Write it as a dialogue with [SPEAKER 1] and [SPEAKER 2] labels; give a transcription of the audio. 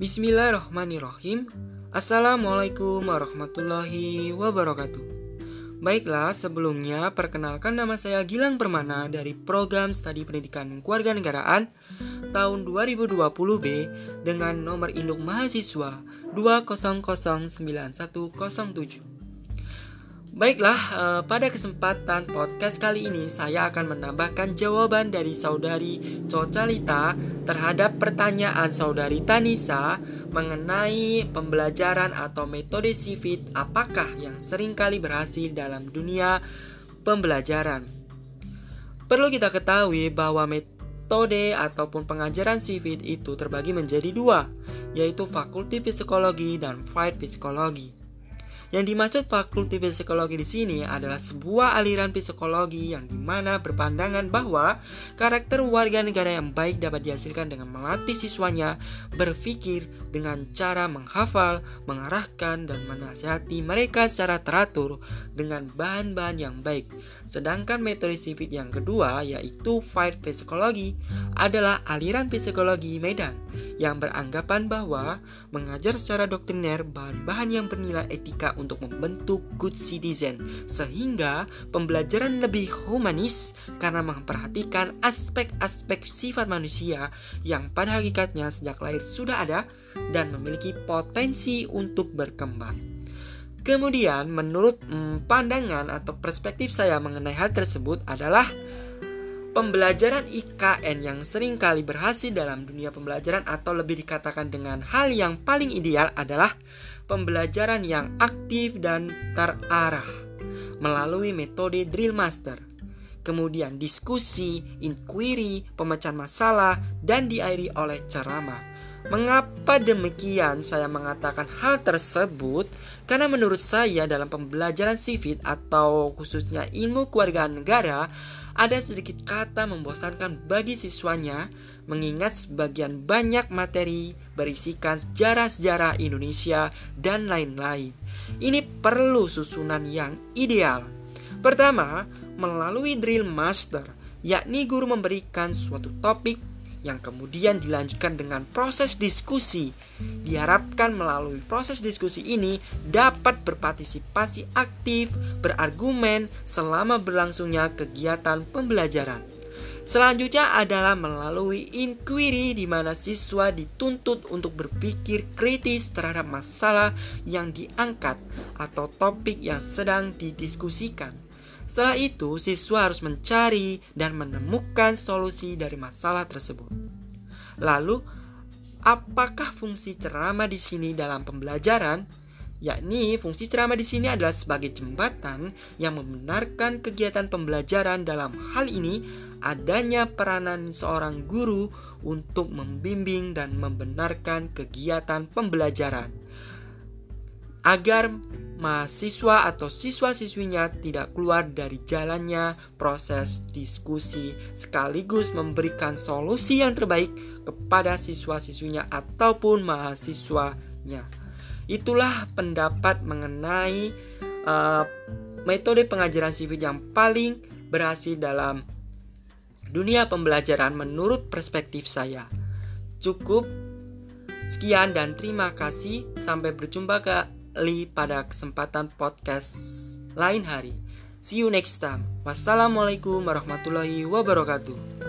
[SPEAKER 1] Bismillahirrahmanirrahim. Assalamualaikum warahmatullahi wabarakatuh. Baiklah, sebelumnya perkenalkan nama saya Gilang Permana dari program Studi Pendidikan Kewarganegaraan tahun 2020B dengan nomor induk mahasiswa 2009107. Baiklah, eh, pada kesempatan podcast kali ini saya akan menambahkan jawaban dari saudari Cocalita terhadap pertanyaan saudari Tanisa mengenai pembelajaran atau metode sifit apakah yang sering kali berhasil dalam dunia pembelajaran. Perlu kita ketahui bahwa metode ataupun pengajaran sifit itu terbagi menjadi dua, yaitu fakulti psikologi dan fight psikologi. Yang dimaksud fakulti psikologi di sini adalah sebuah aliran psikologi yang di mana berpandangan bahwa karakter warga negara yang baik dapat dihasilkan dengan melatih siswanya berpikir dengan cara menghafal, mengarahkan, dan menasihati mereka secara teratur dengan bahan-bahan yang baik. Sedangkan metode sifit yang kedua yaitu fight psikologi adalah aliran psikologi medan yang beranggapan bahwa mengajar secara doktriner bahan-bahan yang bernilai etika untuk membentuk good citizen sehingga pembelajaran lebih humanis karena memperhatikan aspek-aspek sifat manusia yang pada hakikatnya sejak lahir sudah ada dan memiliki potensi untuk berkembang. Kemudian, menurut hmm, pandangan atau perspektif saya mengenai hal tersebut adalah Pembelajaran IKN yang sering kali berhasil dalam dunia pembelajaran atau lebih dikatakan dengan hal yang paling ideal adalah pembelajaran yang aktif dan terarah melalui metode drill master. Kemudian diskusi, inquiry, pemecahan masalah, dan diairi oleh ceramah. Mengapa demikian saya mengatakan hal tersebut? Karena menurut saya dalam pembelajaran sivil atau khususnya ilmu keluarga negara ada sedikit kata membosankan bagi siswanya mengingat sebagian banyak materi berisikan sejarah-sejarah Indonesia dan lain-lain. Ini perlu susunan yang ideal. Pertama, melalui drill master, yakni guru memberikan suatu topik yang kemudian dilanjutkan dengan proses diskusi. Diharapkan melalui proses diskusi ini dapat berpartisipasi aktif, berargumen selama berlangsungnya kegiatan pembelajaran. Selanjutnya adalah melalui inquiry di mana siswa dituntut untuk berpikir kritis terhadap masalah yang diangkat atau topik yang sedang didiskusikan. Setelah itu, siswa harus mencari dan menemukan solusi dari masalah tersebut. Lalu, apakah fungsi ceramah di sini dalam pembelajaran? Yakni, fungsi ceramah di sini adalah sebagai jembatan yang membenarkan kegiatan pembelajaran. Dalam hal ini, adanya peranan seorang guru untuk membimbing dan membenarkan kegiatan pembelajaran agar mahasiswa atau siswa-siswinya tidak keluar dari jalannya proses diskusi sekaligus memberikan solusi yang terbaik kepada siswa-siswinya ataupun mahasiswanya. Itulah pendapat mengenai uh, metode pengajaran sivil yang paling berhasil dalam dunia pembelajaran menurut perspektif saya. Cukup sekian dan terima kasih sampai berjumpa ke Li pada kesempatan podcast lain hari. See you next time. Wassalamualaikum warahmatullahi wabarakatuh.